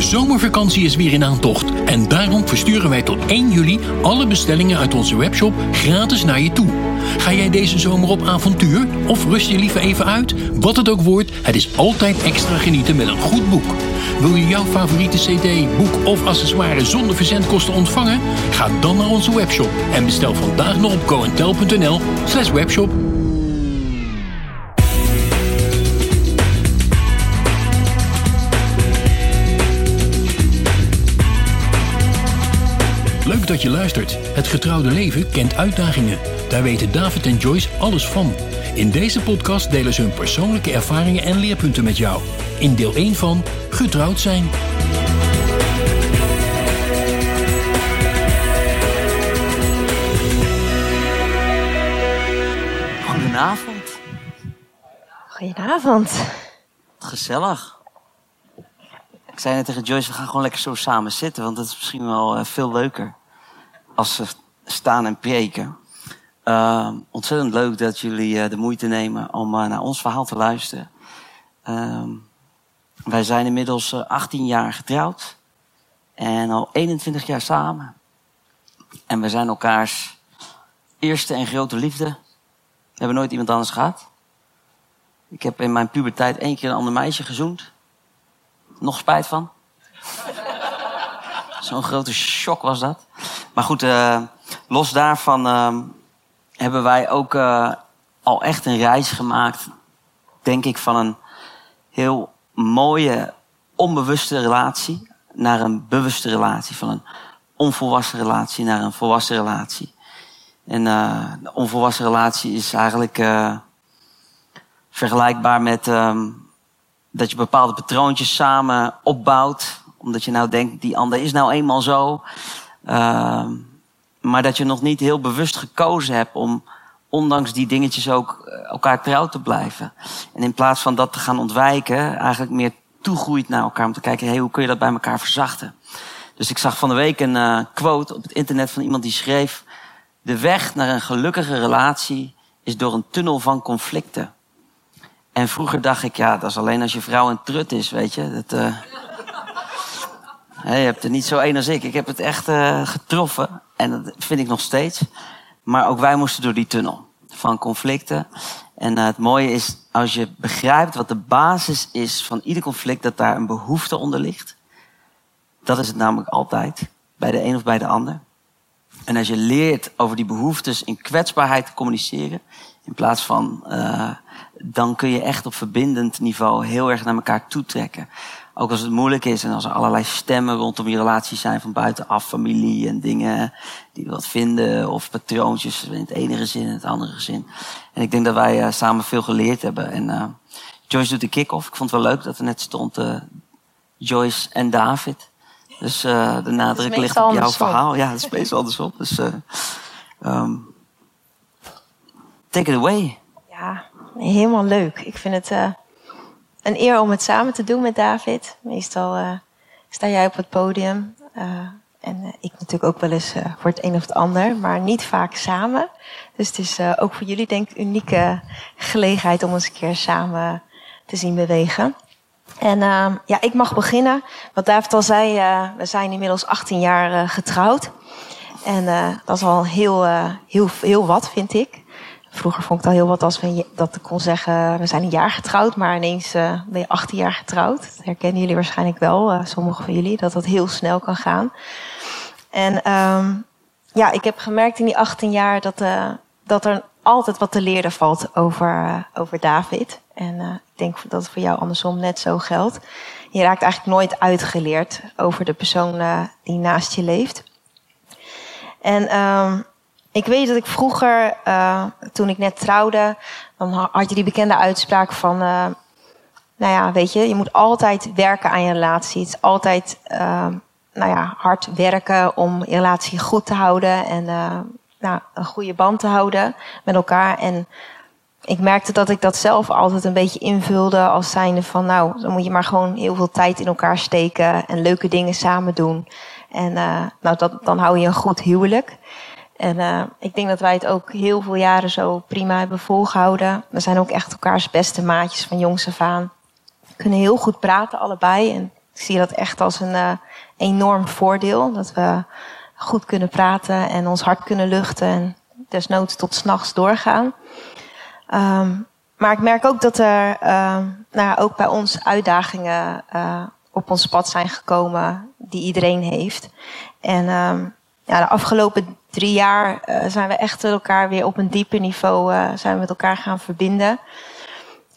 De zomervakantie is weer in aantocht en daarom versturen wij tot 1 juli alle bestellingen uit onze webshop gratis naar je toe. Ga jij deze zomer op avontuur of rust je liever even uit? Wat het ook wordt, het is altijd extra genieten met een goed boek. Wil je jouw favoriete cd, boek of accessoire zonder verzendkosten ontvangen? Ga dan naar onze webshop en bestel vandaag nog op goentel.nl slash webshop. Leuk dat je luistert. Het getrouwde leven kent uitdagingen. Daar weten David en Joyce alles van. In deze podcast delen ze hun persoonlijke ervaringen en leerpunten met jou. In deel 1 van Getrouwd zijn. Goedenavond. Goedenavond. Gezellig. Ik zei net tegen Joyce, we gaan gewoon lekker zo samen zitten, want dat is misschien wel eh, veel leuker als staan en preken. Uh, ontzettend leuk dat jullie uh, de moeite nemen om uh, naar ons verhaal te luisteren. Ehm, wij zijn inmiddels 18 jaar getrouwd en al 21 jaar samen. En we zijn elkaars eerste en grote liefde. We hebben nooit iemand anders gehad. Ik heb in mijn puberteit één keer een ander meisje gezoend. Nog spijt van. Zo'n grote shock was dat. Maar goed, uh, los daarvan uh, hebben wij ook uh, al echt een reis gemaakt. Denk ik van een heel mooie, onbewuste relatie naar een bewuste relatie. Van een onvolwassen relatie naar een volwassen relatie. En de onvolwassen relatie is eigenlijk vergelijkbaar met um, dat je bepaalde patroontjes samen opbouwt. Omdat je nou denkt, die ander is nou eenmaal zo. Uh, maar dat je nog niet heel bewust gekozen hebt om ondanks die dingetjes ook elkaar trouw te blijven. En in plaats van dat te gaan ontwijken, eigenlijk meer toegroeit naar elkaar. Om te kijken, hey, hoe kun je dat bij elkaar verzachten? Dus ik zag van de week een uh, quote op het internet van iemand die schreef... De weg naar een gelukkige relatie is door een tunnel van conflicten. En vroeger dacht ik, ja, dat is alleen als je vrouw een trut is, weet je. Dat, uh... je hebt het niet zo één als ik. Ik heb het echt uh, getroffen. En dat vind ik nog steeds. Maar ook wij moesten door die tunnel van conflicten. En uh, het mooie is, als je begrijpt wat de basis is van ieder conflict, dat daar een behoefte onder ligt. Dat is het namelijk altijd. Bij de een of bij de ander. En als je leert over die behoeftes in kwetsbaarheid te communiceren, in plaats van, uh, dan kun je echt op verbindend niveau heel erg naar elkaar toetrekken. Ook als het moeilijk is en als er allerlei stemmen rondom je relatie zijn van buitenaf, familie en dingen die wat vinden, of patroontjes in het ene gezin en het andere gezin. En ik denk dat wij uh, samen veel geleerd hebben. En uh, Joyce doet de kick-off. Ik vond het wel leuk dat er net stond uh, Joyce en David. Dus de nadruk ligt op jouw verhaal. Ja, dat is meestal andersom. Dus um, take it away. Ja, helemaal leuk. Ik vind het een eer om het samen te doen met David. Meestal uh, sta jij op het podium. Uh, en uh, ik natuurlijk ook wel eens voor het een of het ander, maar niet vaak samen. Dus het is ook voor jullie denk ik een unieke gelegenheid om eens een keer samen te zien bewegen. En ehm, ja, ik mag beginnen. Wat David al zei, we zijn inmiddels 18 jaar getrouwd. En dat is al heel, heel, heel wat, vind ik. Vroeger vond ik het al heel wat als we dat ik kon zeggen, we zijn een jaar getrouwd, maar ineens uh, ben je 18 jaar getrouwd. Dat herkennen jullie waarschijnlijk wel, uh, sommigen van jullie, dat dat heel snel kan gaan. En um, ja, ik heb gemerkt in die 18 jaar dat, uh, dat er altijd wat te leren valt over, over David. En ik denk dat het voor jou andersom net zo geldt. Je raakt eigenlijk nooit uitgeleerd over de persoon die naast je leeft. En um, ik weet dat ik vroeger, uh, toen ik net trouwde, dan had je die bekende uitspraak van, uh, nou ja, weet je, je moet altijd werken aan je relatie. Het is altijd, uh, nou ja, hard werken om je relatie goed te houden en nou, een goede band te houden met elkaar. En ik merkte dat ik dat zelf altijd een beetje invulde als zijnde van, nou, dan moet je maar gewoon heel veel tijd in elkaar steken en leuke dingen samen doen. En nou, dat, dan hou je een goed huwelijk. En uh, ik denk dat wij het ook heel veel jaren zo prima hebben volgehouden. We zijn ook echt elkaars beste maatjes van jongs af aan. We kunnen heel goed praten, allebei. En ik zie dat echt als een uh, enorm voordeel. Dat we goed kunnen praten en ons hart kunnen luchten. En desnoods tot s'nachts doorgaan. Um, maar ik merk ook dat er uh, nou ja, ook bij ons uitdagingen uh, op ons pad zijn gekomen die iedereen heeft. En um, ja, de afgelopen drie jaar uh, zijn we echt elkaar weer op een dieper niveau uh, zijn we met elkaar gaan verbinden.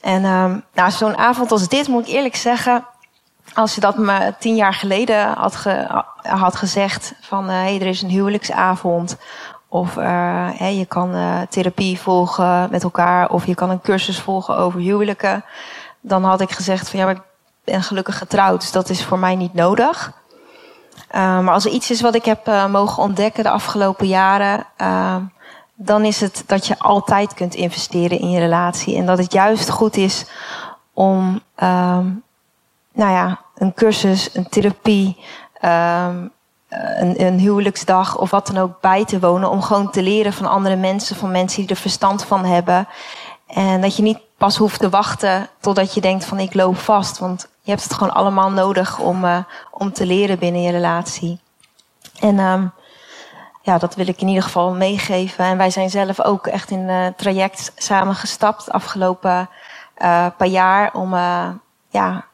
En um, nou, zo'n avond als dit moet ik eerlijk zeggen, als je dat me tien jaar geleden had, ge, had gezegd van hé, hey, er is een huwelijksavond of je kan therapie volgen met elkaar. Of je kan een cursus volgen over huwelijken. Dan had ik gezegd van ja, maar ik ben gelukkig getrouwd. Dus dat is voor mij niet nodig. Uh, maar als er iets is wat ik heb mogen ontdekken de afgelopen jaren. dan is het dat je altijd kunt investeren in je relatie. En dat het juist goed is om nou ja, een cursus, een therapie. Um, een, een, huwelijksdag of wat dan ook bij te wonen. Om gewoon te leren van andere mensen, van mensen die er verstand van hebben. En dat je niet pas hoeft te wachten totdat je denkt van ik loop vast. Want je hebt het gewoon allemaal nodig om, uh, om te leren binnen je relatie. En um, ja, dat wil ik in ieder geval meegeven. En wij zijn zelf ook echt in het traject samengestapt afgelopen uh, paar jaar om uh, ja,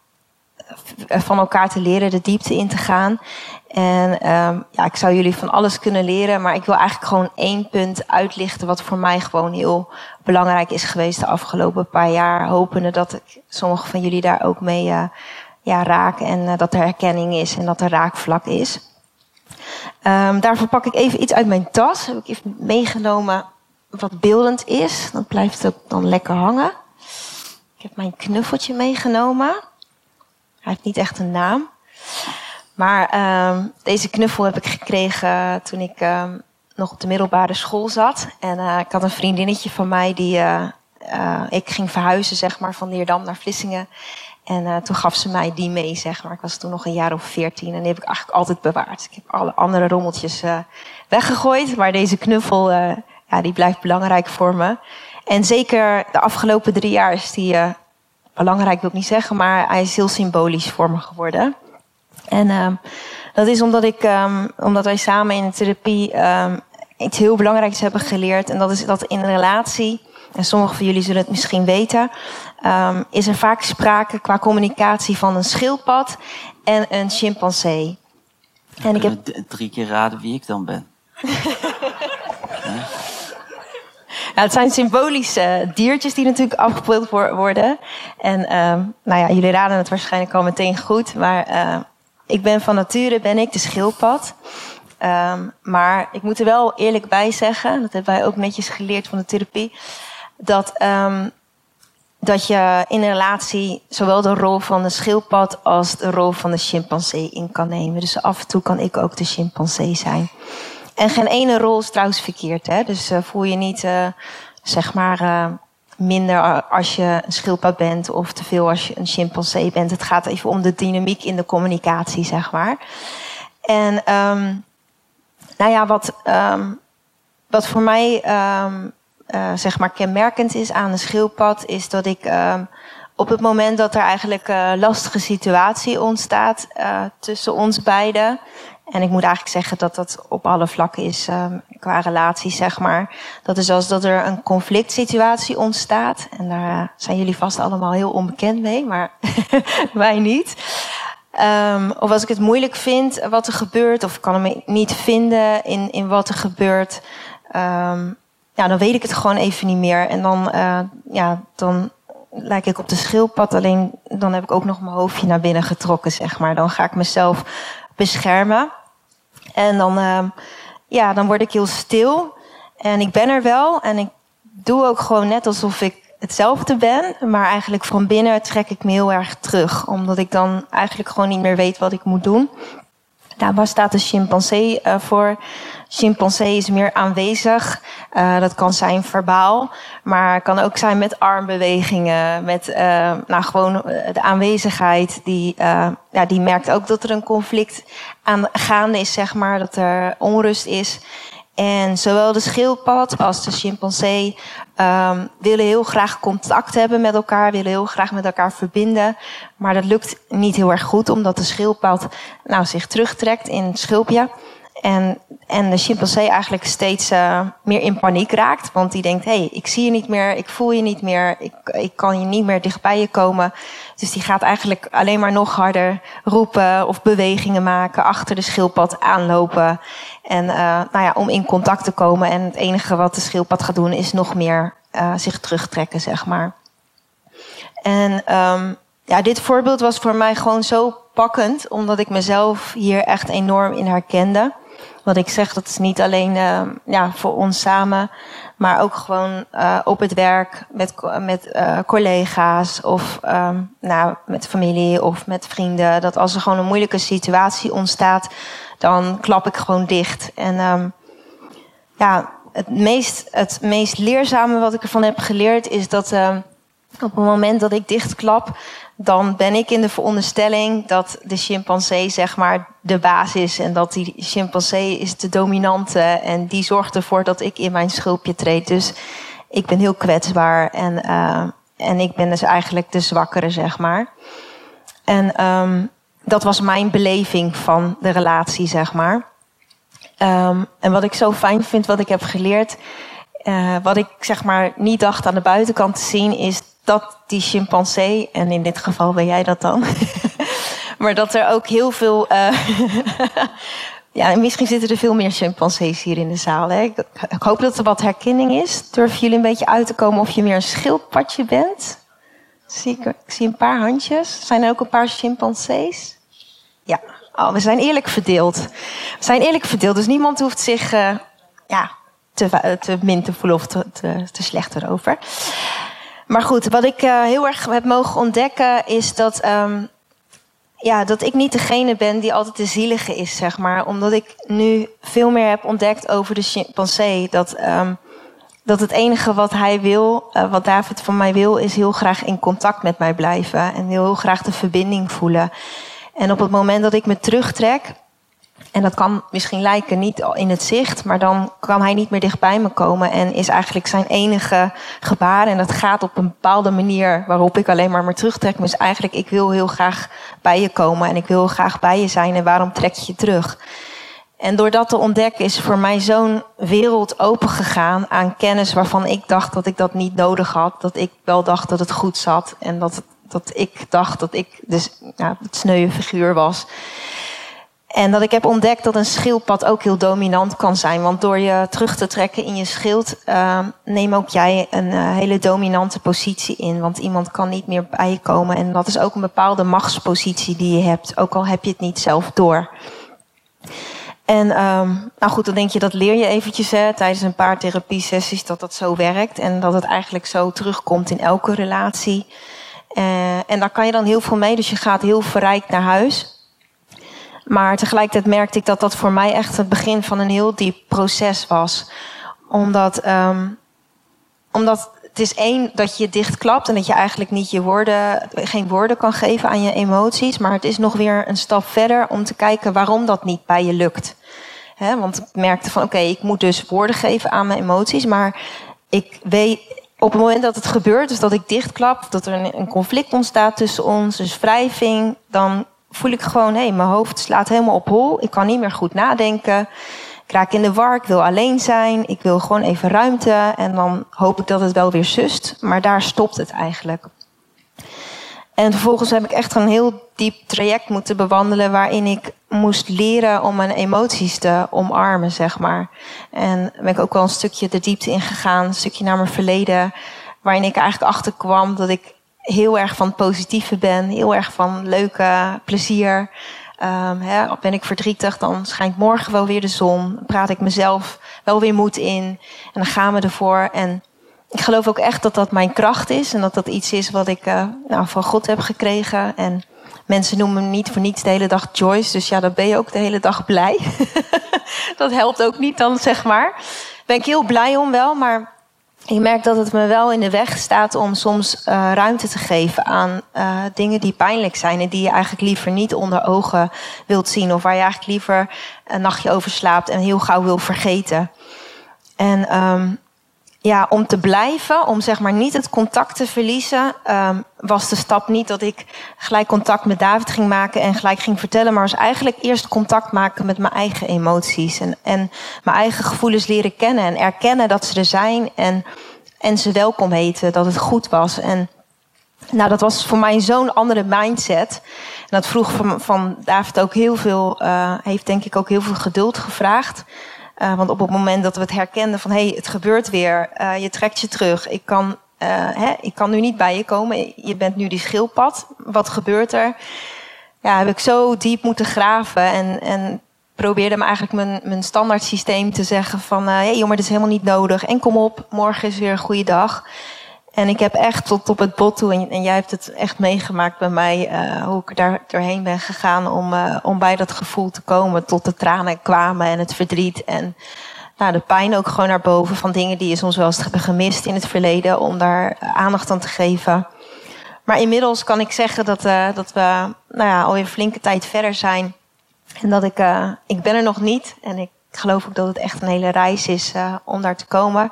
van elkaar te leren, de diepte in te gaan. En um, ja, ik zou jullie van alles kunnen leren, maar ik wil eigenlijk gewoon één punt uitlichten wat voor mij gewoon heel belangrijk is geweest de afgelopen paar jaar. Hopende dat ik sommige van jullie daar ook mee uh, ja, raken en uh, dat er herkenning is en dat er raakvlak is. Um, daarvoor pak ik even iets uit mijn tas. Heb ik even meegenomen wat beeldend is. Dan blijft het dan lekker hangen. Ik heb mijn knuffeltje meegenomen. Hij heeft niet echt een naam. Maar uh, deze knuffel heb ik gekregen toen ik uh, nog op de middelbare school zat. En uh, ik had een vriendinnetje van mij die. Uh, ik ging verhuizen, zeg maar, van Leerdam naar Vlissingen. En toen gaf ze mij die mee, zeg maar. Ik was toen nog een jaar of veertien en die heb ik eigenlijk altijd bewaard. Ik heb alle andere rommeltjes weggegooid. Maar deze knuffel, ja, die blijft belangrijk voor me. En zeker de afgelopen drie jaar is die belangrijk, wil ik niet zeggen, maar hij is heel symbolisch voor me geworden. En uh, dat is omdat, ik, um, omdat wij samen in de therapie um, iets heel belangrijks hebben geleerd. En dat is dat in een relatie, en sommigen van jullie zullen het misschien weten, is er vaak sprake qua communicatie van een schildpad en een chimpansee. En ik heb drie keer raden wie ik dan ben. Het zijn symbolische diertjes die natuurlijk afgebeeld worden. En nou ja, jullie raden het waarschijnlijk al meteen goed. Maar uh, ik ben van nature ben ik de schildpad. Um, maar ik moet er wel eerlijk bij zeggen, dat hebben wij ook netjes geleerd van de therapie, dat, um, dat je in een relatie zowel de rol van de schildpad als de rol van de chimpansee in kan nemen. Dus af en toe kan ik ook de chimpansee zijn. En geen ene rol is trouwens verkeerd, hè? dus uh, voel je niet, uh, zeg maar. Uh, minder als je een schildpad bent of te veel als je een chimpansee bent. Het gaat even om de dynamiek in de communicatie, zeg maar. En um, nou ja, wat, um, wat voor mij uh, zeg maar kenmerkend is aan een schildpad, is dat ik op het moment dat er eigenlijk een lastige situatie ontstaat tussen ons beiden, en ik moet eigenlijk zeggen dat dat op alle vlakken is um, qua relaties, zeg maar. Dat is als dat er een conflict situatie ontstaat. En daar uh, zijn jullie vast allemaal heel onbekend mee, maar wij niet. Um, of als ik het moeilijk vind wat er gebeurt, of kan hem niet vinden in, in wat er gebeurt. Um, ja, dan weet ik het gewoon even niet meer. En dan, uh, ja, dan lijk ik op de schildpad. Alleen dan heb ik ook nog mijn hoofdje naar binnen getrokken, zeg maar. Dan ga ik mezelf beschermen. En dan, uh, ja, dan word ik heel stil. En ik ben er wel. En ik doe ook gewoon net alsof ik hetzelfde ben. Maar eigenlijk van binnen trek ik me heel erg terug. Omdat ik dan eigenlijk gewoon niet meer weet wat ik moet doen. Nou, waar staat de chimpansee uh, voor? Chimpansee is meer aanwezig. Uh, dat kan zijn verbaal, maar kan ook zijn met armbewegingen, met uh, nou, gewoon de aanwezigheid. Die, ja, die merkt ook dat er een conflict aan gaande is, zeg maar, dat er onrust is. En zowel de schildpad als de chimpansee um, willen heel graag contact hebben met elkaar, willen heel graag met elkaar verbinden. Maar dat lukt niet heel erg goed, omdat de schildpad nou, zich terugtrekt in het schulpje. En, en de chimpansee eigenlijk steeds uh, meer in paniek raakt. Want die denkt, hé, hey, ik zie je niet meer, ik voel je niet meer, ik, ik kan je niet meer dichtbij je komen. Dus die gaat eigenlijk alleen maar nog harder roepen of bewegingen maken, achter de schildpad aanlopen. En uh, nou ja, om in contact te komen. En het enige wat de schildpad gaat doen is nog meer uh, zich terugtrekken, zeg maar. En um, ja, dit voorbeeld was voor mij gewoon zo pakkend, omdat ik mezelf hier echt enorm in herkende. Wat ik zeg, dat is niet alleen uh, ja, voor ons samen, maar ook gewoon uh, op het werk met, met uh, collega's of um, nou, met familie of met vrienden. Dat als er gewoon een moeilijke situatie ontstaat, dan klap ik gewoon dicht. En um, ja, het meest, het meest leerzame wat ik ervan heb geleerd is dat op het moment dat ik dichtklap, dan ben ik in de veronderstelling dat de chimpansee zeg maar de baas is. En dat die chimpansee is de dominante. En die zorgt ervoor dat ik in mijn schulpje treed. Dus ik ben heel kwetsbaar. En, uh, en ik ben dus eigenlijk de zwakkere, zeg maar. En um, dat was mijn beleving van de relatie, zeg maar. Um, en wat ik zo fijn vind, wat ik heb geleerd, uh, wat ik zeg maar niet dacht aan de buitenkant te zien, is dat die chimpansee, en in dit geval ben jij dat dan, maar dat er ook heel veel. Uh, ja, misschien zitten er veel meer chimpansees hier in de zaal. Hè? Ik, hoop dat er wat herkenning is. Durven jullie een beetje uit te komen of je meer een schildpadje bent? Zie ik, zie een paar handjes. Zijn er ook een paar chimpansees? Ja, oh, we zijn eerlijk verdeeld. We zijn eerlijk verdeeld, dus niemand hoeft zich uh, ja, te, te min te voelen of te, te, te slecht erover. Maar goed, wat ik uh, heel erg heb mogen ontdekken is dat, um, ja, dat ik niet degene ben die altijd de zielige is, zeg maar. Omdat ik nu veel meer heb ontdekt over de chimpansee. Dat, um, dat het enige wat hij wil, uh, wat David van mij wil, is heel graag in contact met mij blijven. En heel graag de verbinding voelen. En op het moment dat ik me terugtrek, en dat kan misschien lijken niet in het zicht, maar dan kan hij niet meer dichtbij me komen en is eigenlijk zijn enige gebaar. En dat gaat op een bepaalde manier waarop ik alleen maar me terugtrek. Dus eigenlijk, ik wil heel graag bij je komen en ik wil graag bij je zijn en waarom trek je je terug? En door dat te ontdekken is voor mij zo'n wereld open gegaan aan kennis waarvan ik dacht dat ik dat niet nodig had. Dat ik wel dacht dat het goed zat en dat, dat ik dacht dat ik dus, ja, het sneuwe figuur was. En dat ik heb ontdekt dat een schildpad ook heel dominant kan zijn. Want door je terug te trekken in je schild, uh, neem ook jij een uh, hele dominante positie in. Want iemand kan niet meer bij je komen. En dat is ook een bepaalde machtspositie die je hebt. Ook al heb je het niet zelf door. En um, nou goed, dan denk je dat leer je eventjes hè, tijdens een paar therapiesessies dat dat zo werkt. En dat het eigenlijk zo terugkomt in elke relatie. Uh, en daar kan je dan heel veel mee. Dus je gaat heel verrijkt naar huis. Maar tegelijkertijd merkte ik dat dat voor mij echt het begin van een heel diep proces was. Omdat, um, omdat het is één dat je dichtklapt en dat je eigenlijk niet je woorden, geen woorden kan geven aan je emoties. Maar het is nog weer een stap verder om te kijken waarom dat niet bij je lukt. He, want ik merkte van oké, ik moet dus woorden geven aan mijn emoties. Maar ik weet, op het moment dat het gebeurt, dus dat ik dichtklap, dat er een, een conflict ontstaat tussen ons, dus wrijving, dan voel ik gewoon, hé, mijn hoofd slaat helemaal op hol. Ik kan niet meer goed nadenken. Ik raak in de war, ik wil alleen zijn. Ik wil gewoon even ruimte. En dan hoop ik dat het wel weer sust. Maar daar stopt het eigenlijk. En vervolgens heb ik echt een heel diep traject moeten bewandelen... waarin ik moest leren om mijn emoties te omarmen, zeg maar. En ben ik ook wel een stukje de diepte ingegaan. Een stukje naar mijn verleden. Waarin ik eigenlijk achter kwam dat ik heel erg van positieve ben, heel erg van leuke plezier. Um, hè, ben ik verdrietig, dan schijnt morgen wel weer de zon. praat ik mezelf wel weer moed in. En dan gaan we ervoor. En ik geloof ook echt dat dat mijn kracht is. En dat dat iets is wat ik uh, nou, van God heb gekregen. En mensen noemen me niet voor niets de hele dag Joyce. Dus ja, dan ben je ook de hele dag blij. dat helpt ook niet dan, zeg maar. Ben ik heel blij om wel, maar ik merk dat het me wel in de weg staat om soms uh, ruimte te geven aan uh, dingen die pijnlijk zijn en die je eigenlijk liever niet onder ogen wilt zien of waar je eigenlijk liever een nachtje over slaapt en heel gauw wil vergeten. En um, ja, om te blijven, om zeg maar niet het contact te verliezen, um, was de stap niet dat ik gelijk contact met David ging maken en gelijk ging vertellen, maar was eigenlijk eerst contact maken met mijn eigen emoties en, en mijn eigen gevoelens leren kennen en erkennen dat ze er zijn en, en ze welkom heten, dat het goed was. En nou, dat was voor mij zo'n andere mindset. En dat vroeg van, van David ook heel veel, uh, heeft denk ik ook heel veel geduld gevraagd. Uh, want op het moment dat we het herkenden van hé, hey, het gebeurt weer, uh, je trekt je terug, ik kan, uh, hè, ik kan nu niet bij je komen, je bent nu die schildpad, wat gebeurt er? Ja, heb ik zo diep moeten graven en, en probeerde me eigenlijk mijn, mijn standaard systeem te zeggen van hé hey, joh, dat is helemaal niet nodig en kom op, morgen is weer een goede dag. En ik heb echt tot op het bot toe, en, jij hebt het echt meegemaakt bij mij, uh, hoe ik daar doorheen ben gegaan om, uh, om bij dat gevoel te komen. Tot de tranen kwamen en het verdriet en nou, de pijn ook gewoon naar boven van dingen die je soms wel eens gemist in het verleden, om daar aandacht aan te geven. Maar inmiddels kan ik zeggen dat, dat we nou ja, alweer flinke tijd verder zijn. En dat ik, ik ben er nog niet. En ik geloof ook dat het echt een hele reis is om daar te komen.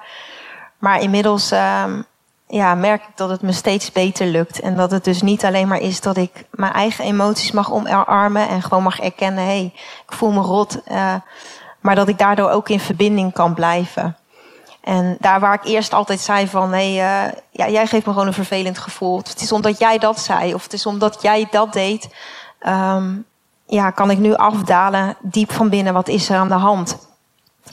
Maar inmiddels ehm, ja, merk ik dat het me steeds beter lukt. En dat het dus niet alleen maar is dat ik mijn eigen emoties mag omarmen en gewoon mag erkennen, hé, hey, ik voel me rot. Uh, maar dat ik daardoor ook in verbinding kan blijven. En daar waar ik eerst altijd zei van, hé, hey, uh, ja, jij geeft me gewoon een vervelend gevoel. Het is omdat jij dat zei, of het is omdat jij dat deed. Um, ja, kan ik nu afdalen diep van binnen, wat is er aan de hand?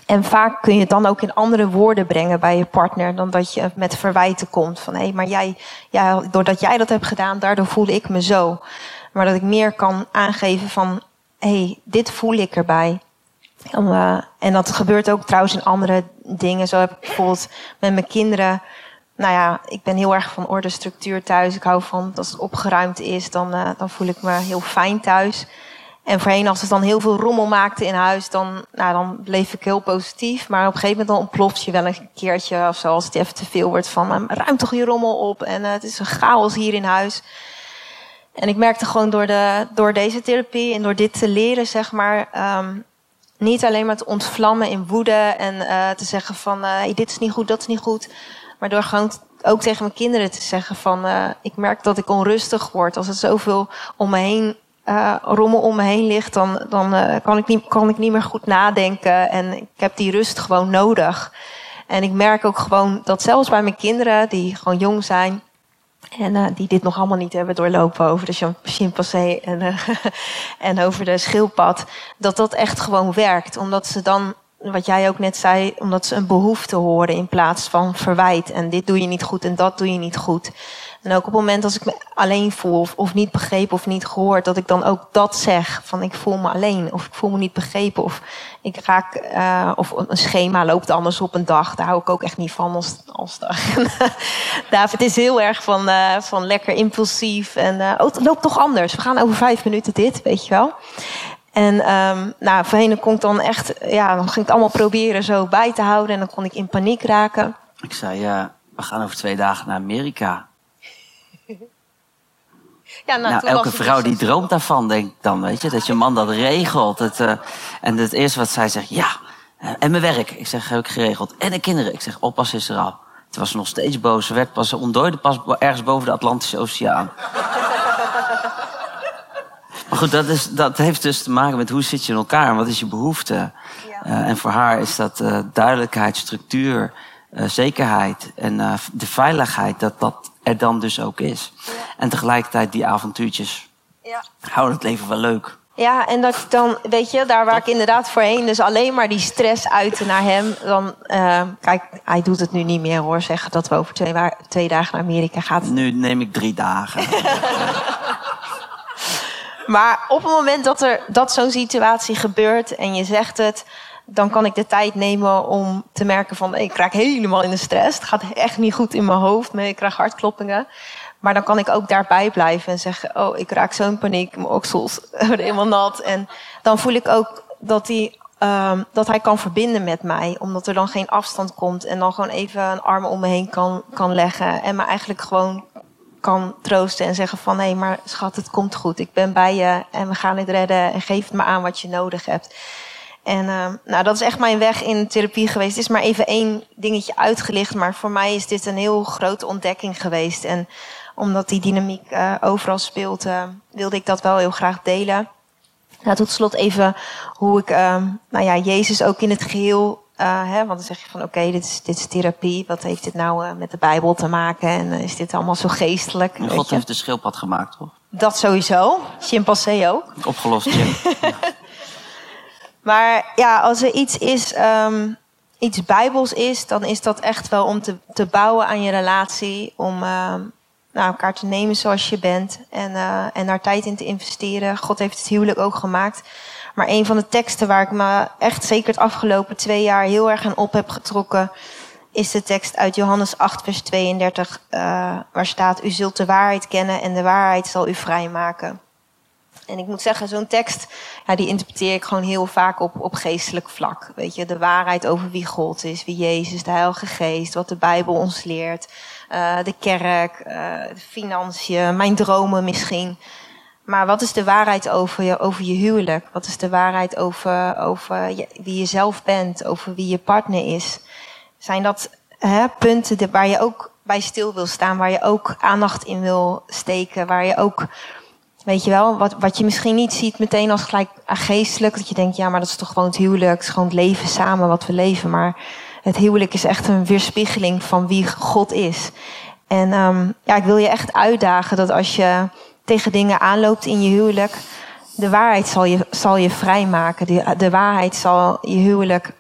En vaak kun je het dan ook in andere woorden brengen bij je partner dan dat je met verwijten komt. Van hé, hey, maar jij, ja, doordat jij dat hebt gedaan, daardoor voel ik me zo. Maar dat ik meer kan aangeven van hé, hey, dit voel ik erbij. Uh, en dat gebeurt ook trouwens in andere dingen. Zo heb ik bijvoorbeeld met mijn kinderen. Nou ja, ik ben heel erg van orde, structuur thuis. Ik hou van dat het opgeruimd is, dan, uh, dan voel ik me heel fijn thuis. En voorheen, als het dan heel veel rommel maakte in huis, dan, nou, dan bleef ik heel positief. Maar op een gegeven moment dan ontploft je wel een keertje of zo, als het even te veel wordt van, ruim toch je rommel op en uh, het is een chaos hier in huis. En ik merkte gewoon door, de, door deze therapie en door dit te leren, zeg maar, um, niet alleen maar te ontvlammen in woede en uh, te zeggen van, uh, dit is niet goed, dat is niet goed. Maar door gewoon ook tegen mijn kinderen te zeggen van, ik merk dat ik onrustig word als het zoveel om me heen uh, rommel om me heen ligt, dan, dan uh, kan, ik niet, kan ik niet meer goed nadenken. En ik heb die rust gewoon nodig. En ik merk ook gewoon dat zelfs bij mijn kinderen, die gewoon jong zijn. En uh, die dit nog allemaal niet hebben doorlopen over de chimpansee en, en over de schildpad. Dat dat echt gewoon werkt. Omdat ze dan, wat jij ook net zei, omdat ze een behoefte horen in plaats van verwijt. En dit doe je niet goed en dat doe je niet goed. En ook op het moment als ik me alleen voel of, niet begrepen of niet gehoord, dat ik dan ook dat zeg. Van ik voel me alleen of ik voel me niet begrepen of ik raak, uh, of een schema loopt anders op een dag. Daar hou ik ook echt niet van als, als dag. David is heel erg van, uh, van lekker impulsief en uh, oh, het loopt toch anders. We gaan over vijf minuten dit, weet je wel. En um, nou, voorheen kon ik dan echt, ja, dan ging ik het allemaal proberen zo bij te houden en dan kon ik in paniek raken. Ik zei, ja, we gaan over twee dagen naar Amerika. Ja, nou, nou elke vrouw dus die droomt daarvan, denk ik dan, weet je. Dat je man dat regelt. Het, uh, en het eerste wat zij zegt, ja. Uh, en mijn werk. Ik zeg, heb ik geregeld. En de kinderen. Ik zeg, oppas is er al. Het was nog steeds boos. Ze werd pas ontdooide pas ergens boven de Atlantische Oceaan. Maar goed, dat, is, dat heeft dus te maken met hoe zit je in elkaar en wat is je behoefte. Ja. Uh, en voor haar is dat duidelijkheid, structuur, zekerheid en de veiligheid. Dat dat er dan dus ook is. Ja. En tegelijkertijd die avontuurtjes ja. houden het leven wel leuk. Ja, en dat dan, weet je, daar waar ik inderdaad voorheen dus alleen maar die stress uitte naar hem. Dan, uh, kijk, hij doet het nu niet meer hoor, zeggen dat we over twee, twee dagen naar Amerika gaan. Nu neem ik drie dagen. maar op het moment dat er dat zo'n situatie gebeurt en je zegt het, dan kan ik de tijd nemen om te merken van ik raak helemaal in de stress. Het gaat echt niet goed in mijn hoofd, ik krijg hartkloppingen. Maar dan kan ik ook daarbij blijven en zeggen: Oh, ik raak zo'n paniek, mijn oksels worden helemaal nat. En dan voel ik ook dat hij, um, dat hij kan verbinden met mij, omdat er dan geen afstand komt en dan gewoon even een arm om me heen kan, kan leggen en me eigenlijk gewoon kan troosten en zeggen van hé, maar schat, het komt goed. Ik ben bij je en we gaan het redden en geef het me aan wat je nodig hebt. En uh, nou, dat is echt mijn weg in therapie geweest. Het is maar even één dingetje uitgelicht, maar voor mij is dit een heel grote ontdekking geweest. En omdat die dynamiek uh, overal speelt, uh, wilde ik dat wel heel graag delen. Nou, tot slot even hoe ik uh, nou ja, Jezus ook in het geheel uh, hè, want dan zeg je van oké, okay, dit, is, dit is therapie. Wat heeft dit nou uh, met de Bijbel te maken? En uh, is dit allemaal zo geestelijk? En God heeft de schildpad gemaakt, toch? Dat sowieso. Chimpansee ook. Opgelost, Jim. maar ja, als er iets is, um, iets Bijbels is, dan is dat echt wel om te, te bouwen aan je relatie. Om nou, elkaar te nemen zoals je bent. En, en daar tijd in te investeren. God heeft het huwelijk ook gemaakt. Maar een van de teksten waar ik me echt zeker het afgelopen twee jaar heel erg aan op heb getrokken, is de tekst uit Johannes 8, vers 32, uh, waar staat: U zult de waarheid kennen en de waarheid zal u vrijmaken. En ik moet zeggen, zo'n tekst, ja, die interpreteer ik gewoon heel vaak op, op geestelijk vlak. Weet je, de waarheid over wie God is, wie Jezus, de Heilige Geest, wat de Bijbel ons leert, uh, de kerk, uh, de financiën, mijn dromen misschien. Maar wat is de waarheid over je, over je huwelijk? Wat is de waarheid over, over je, wie je zelf bent, over wie je partner is? Zijn dat hè, punten waar je ook bij stil wil staan, waar je ook aandacht in wil steken, waar je ook, weet je wel, wat, wat je misschien niet ziet meteen als gelijk geestelijk, dat je denkt, ja, maar dat is toch gewoon het huwelijk, het is gewoon het leven samen wat we leven. Maar het huwelijk is echt een weerspiegeling van wie God is. En um, ja, ik wil je echt uitdagen dat als je tegen dingen aanloopt in je huwelijk, de waarheid zal je, zal je vrijmaken. De, de waarheid zal je huwelijk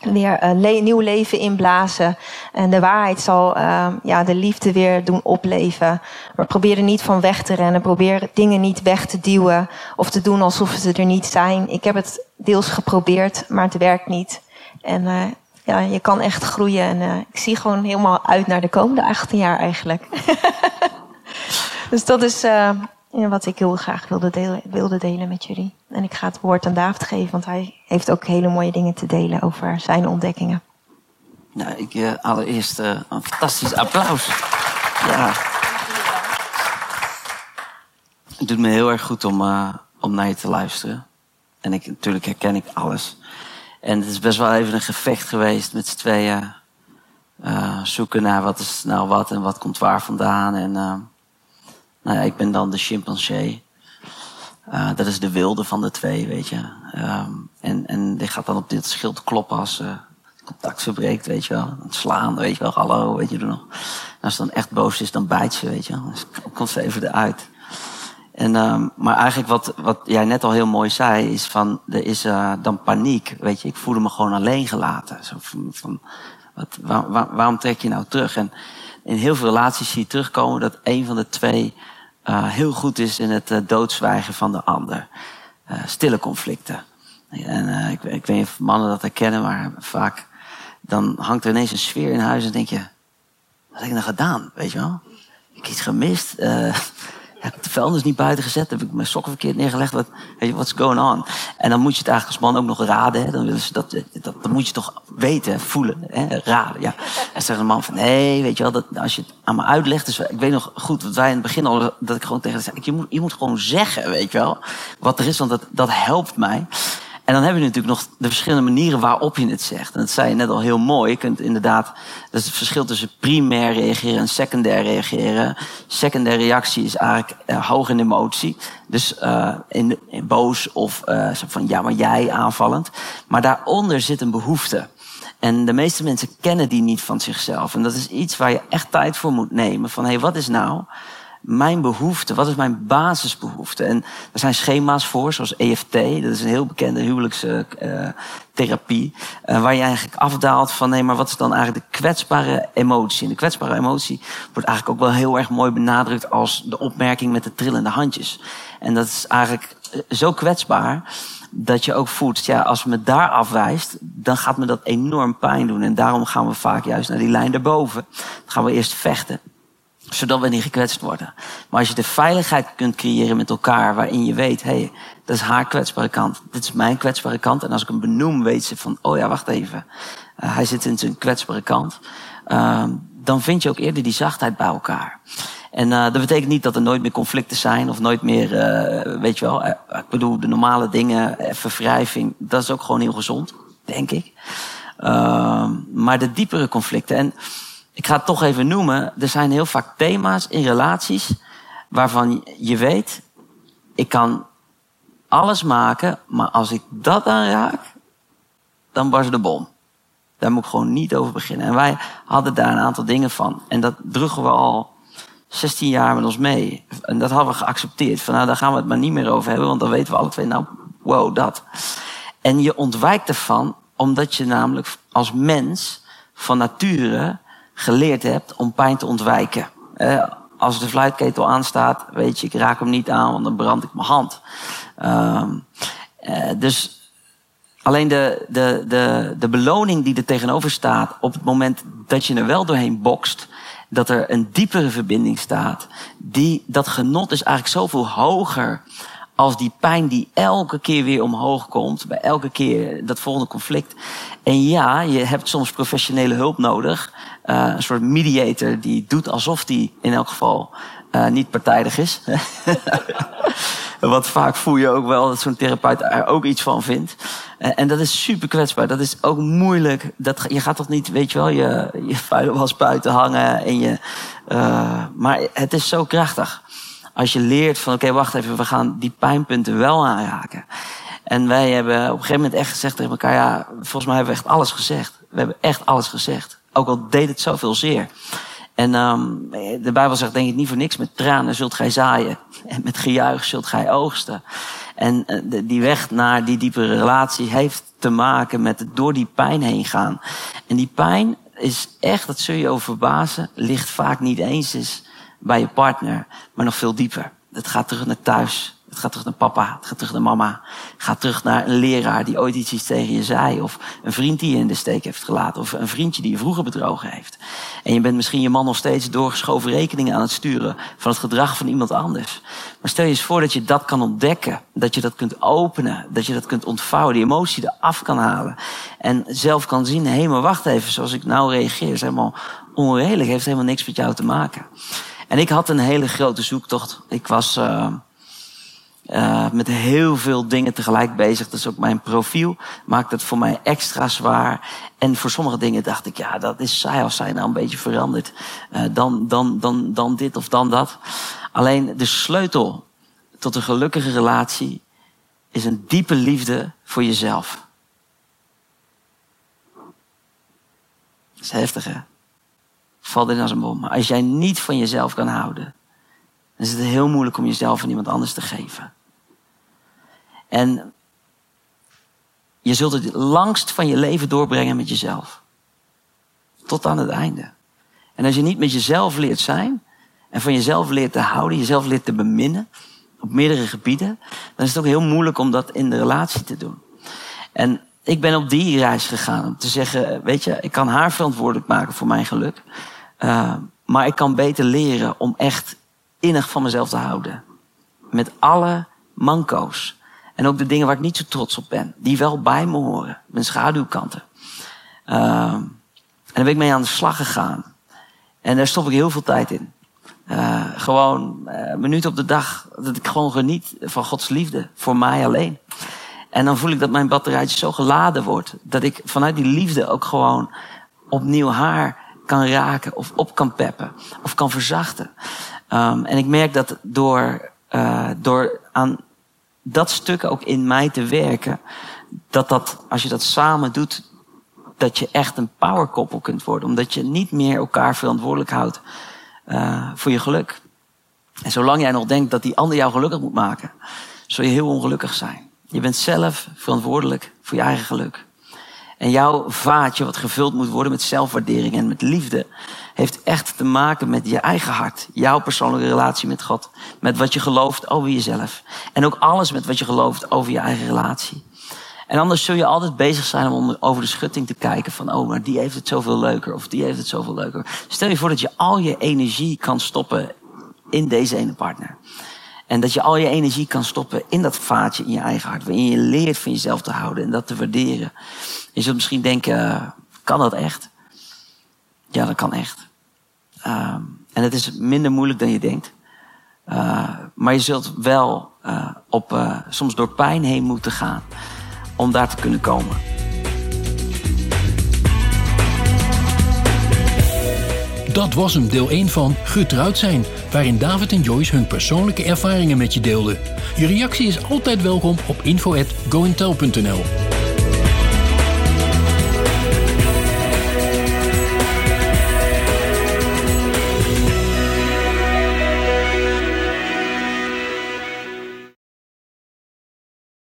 weer een le nieuw leven inblazen. En de waarheid zal uh, ja, de liefde weer doen opleven. Maar probeer er niet van weg te rennen. Probeer dingen niet weg te duwen. Of te doen alsof ze er niet zijn. Ik heb het deels geprobeerd, maar het werkt niet. En uh, ja, je kan echt groeien. En ik zie gewoon helemaal uit naar de komende 18 jaar eigenlijk. Dus dat is uh, wat ik heel graag wilde delen, wilde delen met jullie. En ik ga het woord aan David geven, want hij heeft ook hele mooie dingen te delen over zijn ontdekkingen. Nou, ik uh, allereerst uh, een fantastisch applaus. Ja. Het doet me heel erg goed om, om naar je te luisteren. En ik, natuurlijk herken ik alles. En het is best wel even een gevecht geweest met z'n tweeën. zoeken naar wat is nou wat en wat komt waar vandaan. En nou ja, ik ben dan de chimpansee. Uh, dat is de wilde van de twee, weet je. Um, en, en die gaat dan op dit schild kloppen als uh, contact verbreekt, weet je wel. Slaan, weet je wel. Hallo, weet je nog. En als ze dan echt boos is, dan bijt ze, weet je wel. Komt ze even eruit. En, um, maar eigenlijk wat, wat jij net al heel mooi zei, is van, er is uh, dan paniek, weet je. Ik voelde me gewoon alleen gelaten. Zo van, wat, waar, waar, waarom trek je nou terug? En in heel veel relaties zie je terugkomen dat een van de twee uh, heel goed is in het uh, doodzwijgen van de ander. Uh, stille conflicten. En ik, ik, weet niet of mannen dat herkennen, maar vaak dan hangt er ineens een sfeer in huis en denk je, wat heb ik nou gedaan? Weet je wel? Ik heb iets gemist ik de vuilnis niet buiten gezet? Heb ik mijn sokken verkeerd neergelegd? Wat, weet what's going on? En dan moet je het eigenlijk als man ook nog raden. Hè? Dan, dat, dat, dat moet je toch weten, voelen, hè? raden. Ja. En zegt een man van, nee, weet je wel, dat, als je het aan me uitlegt. Dus ik weet nog goed, wat wij in het begin al, dat ik gewoon tegen zei, je moet, je moet gewoon zeggen, weet je wel, wat er is, want dat, dat helpt mij. En dan heb je natuurlijk nog de verschillende manieren waarop je het zegt. En dat zei je net al heel mooi. Je kunt inderdaad, dat is het verschil tussen primair reageren en secundair reageren. Secundaire reactie is eigenlijk uh, hoog in emotie. Dus in, in, boos of uh, van ja, maar jij aanvallend. Maar daaronder zit een behoefte. En de meeste mensen kennen die niet van zichzelf. En dat is iets waar je echt tijd voor moet nemen. Van hé, hey, wat is nou mijn behoefte? Wat is mijn basisbehoefte? En er zijn schema's voor, zoals EFT. Dat is een heel bekende huwelijkstherapie. Uh, waar je eigenlijk afdaalt van, nee, maar wat is dan eigenlijk de kwetsbare emotie? En de kwetsbare emotie wordt eigenlijk ook wel heel erg mooi benadrukt als de opmerking met de trillende handjes. En dat is eigenlijk eh, zo kwetsbaar dat je ook voelt, ja, als me daar afwijst, dan gaat me dat enorm pijn doen. En daarom gaan we vaak juist naar die lijn daarboven. Dan gaan we eerst vechten. Zodat we niet gekwetst worden. Maar als je de veiligheid kunt creëren met elkaar, waarin je weet, hé, hey, dat is haar kwetsbare kant, dit is mijn kwetsbare kant. En als ik hem benoem, weet ze van, oh ja, wacht even, uh, hij zit in zijn kwetsbare kant. Uh, dan vind je ook eerder die zachtheid bij elkaar. En uh, dat betekent niet dat er nooit meer conflicten zijn of nooit meer, uh, weet je wel, ik bedoel, de normale dingen, verwrijving, dat is ook gewoon heel gezond, denk ik. Uh, maar de diepere conflicten, en ik ga het toch even noemen, er zijn heel vaak thema's in relaties waarvan je weet, ik kan alles maken, maar als ik dat aanraak, dan barst de bom. Daar moet ik gewoon niet over beginnen. En wij hadden daar een aantal dingen van. En dat droegen we al 16 jaar met ons mee. En dat hadden we geaccepteerd. Van nou, daar gaan we het maar niet meer over hebben, want dan weten we alle twee, nou, wow, dat. En je ontwijkt ervan, omdat je namelijk als mens van nature geleerd hebt om pijn te ontwijken. Eh, als de fluitketel aanstaat, weet je, ik raak hem niet aan, want dan brand ik mijn hand. Uh, uh, dus alleen de, de, de, de beloning die er tegenover staat op het moment dat je er wel doorheen bokst, dat er een diepere verbinding staat. Die, dat genot is eigenlijk zoveel hoger als die pijn die elke keer weer omhoog komt. Bij elke keer dat volgende conflict. En ja, je hebt soms professionele hulp nodig. Uh, een soort mediator die doet alsof die in elk geval uh, niet partijdig is. Want vaak voel je ook wel dat zo'n therapeut er ook iets van vindt. Uh, en dat is super kwetsbaar. Dat is ook moeilijk. Dat, je gaat toch niet, weet je wel, je, je vuile was buiten hangen. En je, maar het is zo krachtig. Als je leert van, oké, wacht even, we gaan die pijnpunten wel aanraken. En wij hebben op een gegeven moment echt gezegd tegen elkaar, ja, volgens mij hebben we echt alles gezegd. We hebben echt alles gezegd. Ook al deed het zoveel zeer. En um, de Bijbel zegt denk ik niet voor niks, met tranen zult gij zaaien. En met gejuich zult gij oogsten. En uh, die weg naar die diepere relatie heeft te maken met het door die pijn heen gaan. En die pijn is echt, dat zul je over verbazen, ligt vaak niet eens eens bij je partner, maar nog veel dieper. Het gaat terug naar thuis. Het gaat terug naar papa, het gaat terug naar mama. Het gaat terug naar een leraar die ooit iets tegen je zei. Of een vriend die je in de steek heeft gelaten. Of een vriendje die je vroeger bedrogen heeft. En je bent misschien je man nog steeds doorgeschoven rekeningen aan het sturen van het gedrag van iemand anders. Maar stel je eens voor dat je dat kan ontdekken. Dat je dat kunt openen. Dat je dat kunt ontvouwen. Die emotie eraf kan halen. En zelf kan zien, hé maar wacht even, zoals ik nou reageer is helemaal onredelijk. Heeft helemaal niks met jou te maken. En ik had een hele grote zoektocht. Ik was... Uh, uh, met heel veel dingen tegelijk bezig. Is ook mijn profiel. Maakt het voor mij extra zwaar. En voor sommige dingen dacht ik, ja, dat is saai als zij nou een beetje verandert. Uh, dan, dan, dan, dan dit of dan dat. Alleen de sleutel tot een gelukkige relatie is een diepe liefde voor jezelf. Dat is heftig, hè? Valt in als een bom. Maar als jij niet van jezelf kan houden, dan is het heel moeilijk om jezelf aan iemand anders te geven. En je zult het langst van je leven doorbrengen met jezelf. Tot aan het einde. En als je niet met jezelf leert zijn en van jezelf leert te houden, jezelf leert te beminnen op meerdere gebieden, dan is het ook heel moeilijk om dat in de relatie te doen. En ik ben op die reis gegaan om te zeggen, weet je, ik kan haar verantwoordelijk maken voor mijn geluk. Uh, maar ik kan beter leren om echt innig van mezelf te houden. Met alle manco's. En ook de dingen waar ik niet zo trots op ben. Die wel bij me horen. Mijn schaduwkanten. Uh, en daar ben ik mee aan de slag gegaan. En daar stop ik heel veel tijd in. Uh, gewoon uh, minuten op de dag. Dat ik gewoon geniet van Gods liefde. Voor mij alleen. En dan voel ik dat mijn batterijtje zo geladen wordt. Dat ik vanuit die liefde ook gewoon opnieuw haar kan raken. Of op kan peppen. Of kan verzachten. Um, en ik merk dat door, uh, door aan dat stuk ook in mij te werken, dat dat, als je dat samen doet, dat je echt een powerkoppel kunt worden. Omdat je niet meer elkaar verantwoordelijk houdt uh, voor je geluk. En zolang jij nog denkt dat die ander jou gelukkig moet maken, zul je heel ongelukkig zijn. Je bent zelf verantwoordelijk voor je eigen geluk. En jouw vaatje, wat gevuld moet worden met zelfwaardering en met liefde, heeft echt te maken met je eigen hart. Jouw persoonlijke relatie met God. Met wat je gelooft over jezelf. En ook alles met wat je gelooft over je eigen relatie. En anders zul je altijd bezig zijn om over de schutting te kijken van, oh, maar die heeft het zoveel leuker of die heeft het zoveel leuker. Stel je voor dat je al je energie kan stoppen in deze ene partner. En dat je al je energie kan stoppen in dat vaatje in je eigen hart. Waarin je leert van jezelf te houden en dat te waarderen. Je zult misschien denken, kan dat echt? Ja, dat kan echt. Uh, en het is minder moeilijk dan je denkt. Uh, maar je zult wel uh, op, soms door pijn heen moeten gaan om daar te kunnen komen. Dat was hem, deel 1 van Getrouwd zijn, waarin David en Joyce hun persoonlijke ervaringen met je deelden. Je reactie is altijd welkom op info.gointel.nl.